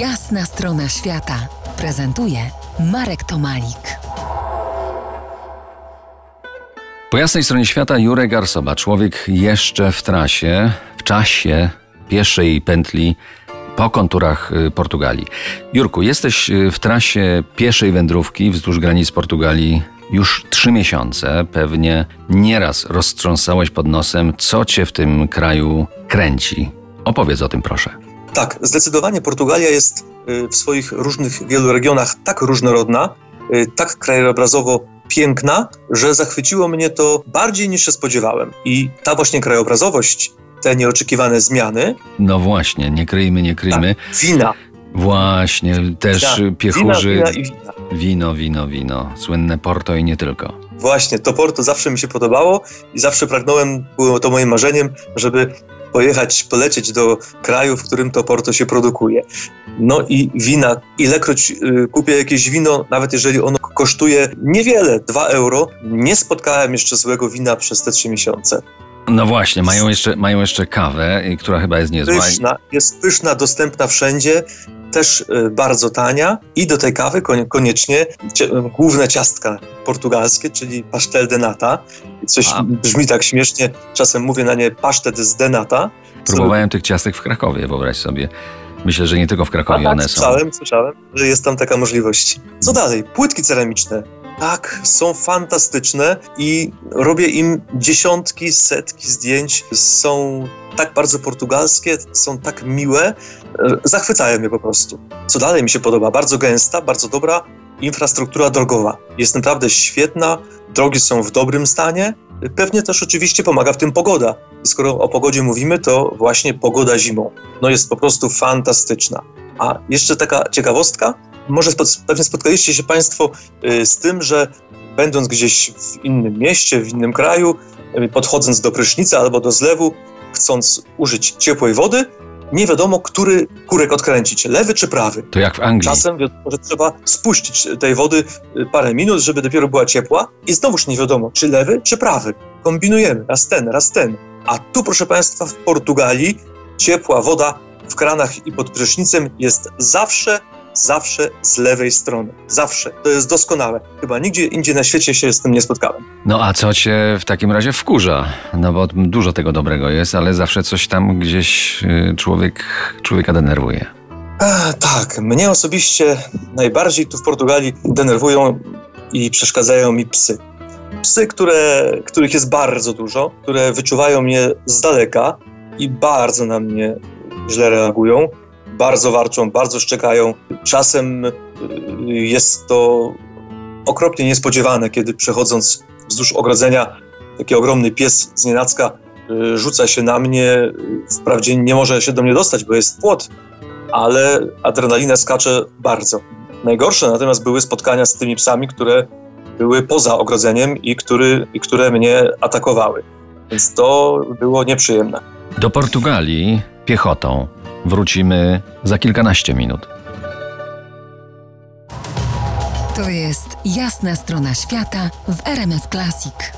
Jasna strona świata prezentuje Marek Tomalik. Po jasnej stronie świata Jurek Arsoba, człowiek jeszcze w trasie, w czasie pieszej pętli po konturach y, Portugalii. Jurku, jesteś y, w trasie pieszej wędrówki wzdłuż granic Portugalii już trzy miesiące. Pewnie nieraz roztrząsałeś pod nosem, co cię w tym kraju kręci. Opowiedz o tym, proszę. Tak, zdecydowanie Portugalia jest y, w swoich różnych wielu regionach tak różnorodna, y, tak krajobrazowo piękna, że zachwyciło mnie to bardziej niż się spodziewałem. I ta właśnie krajobrazowość, te nieoczekiwane zmiany. No właśnie, nie kryjmy, nie kryjmy. Tak, wina. Właśnie, też Tak, piechurzy. Wina, wina i wina. Wino, wino, wino. Słynne Porto i nie tylko. Właśnie, to Porto zawsze mi się podobało i zawsze pragnąłem, było to moim marzeniem, żeby pojechać, polecieć do kraju, w którym to Porto się produkuje. No i wina, ilekroć y, kupię jakieś wino, nawet jeżeli ono kosztuje niewiele, 2 euro, nie spotkałem jeszcze złego wina przez te 3 miesiące. No właśnie, mają jeszcze, mają jeszcze kawę, y, która chyba jest niezła. Pyszna, jest pyszna, dostępna wszędzie, też y, bardzo tania i do tej kawy konie- koniecznie cie, główne ciastka portugalskie, czyli pastel de nata. Coś A. brzmi tak śmiesznie, czasem mówię na nie pasztet z de nata. Próbowałem tych ciastek w Krakowie, wyobraź sobie. Myślę, że nie tylko w Krakowie tak, one są. słyszałem, słyszałem, że jest tam taka możliwość. Co dalej? Płytki ceramiczne. Tak, są fantastyczne i robię im dziesiątki, setki zdjęć. Są tak bardzo portugalskie, są tak miłe, zachwycają mnie po prostu. Co dalej mi się podoba? Bardzo gęsta, bardzo dobra infrastruktura drogowa. Jest naprawdę świetna, drogi są w dobrym stanie. Pewnie też oczywiście pomaga w tym pogoda. Skoro o pogodzie mówimy, to właśnie pogoda zimą. No jest po prostu fantastyczna. A jeszcze taka ciekawostka, może spod, pewnie spotkaliście się Państwo y, z tym, że będąc gdzieś w innym mieście, w innym kraju, y, podchodząc do prysznica albo do zlewu, chcąc użyć ciepłej wody, nie wiadomo, który kurek odkręcić, lewy czy prawy. To jak w Anglii. Czasem wiadomo, że trzeba spuścić tej wody y, parę minut, żeby dopiero była ciepła i znowuż nie wiadomo, czy lewy, czy prawy. Kombinujemy, raz ten, raz ten. A tu, proszę Państwa, w Portugalii ciepła woda w kranach i pod prysznicem jest zawsze, zawsze z lewej strony. Zawsze. To jest doskonałe. Chyba nigdzie indziej na świecie się z tym nie spotkałem. No a co cię w takim razie wkurza? No bo dużo tego dobrego jest, ale zawsze coś tam gdzieś y, człowiek, człowieka denerwuje. A, tak, mnie osobiście najbardziej tu w Portugalii denerwują i przeszkadzają mi psy. Psy, które, których jest bardzo dużo, które wyczuwają mnie z daleka i bardzo na mnie źle reagują, bardzo warczą, bardzo szczekają. Czasem y, jest to okropnie niespodziewane, kiedy przechodząc wzdłuż ogrodzenia taki ogromny pies z nienacka y, rzuca się na mnie. y, Wprawdzie nie może się do mnie dostać, bo jest płot, ale adrenalina skacze bardzo. Najgorsze natomiast były spotkania z tymi psami, które były poza ogrodzeniem i, który, i które mnie atakowały. Więc to było nieprzyjemne. Do Portugalii piechotą wrócimy za kilkanaście minut. To jest Jasna strona świata w RMS Classic.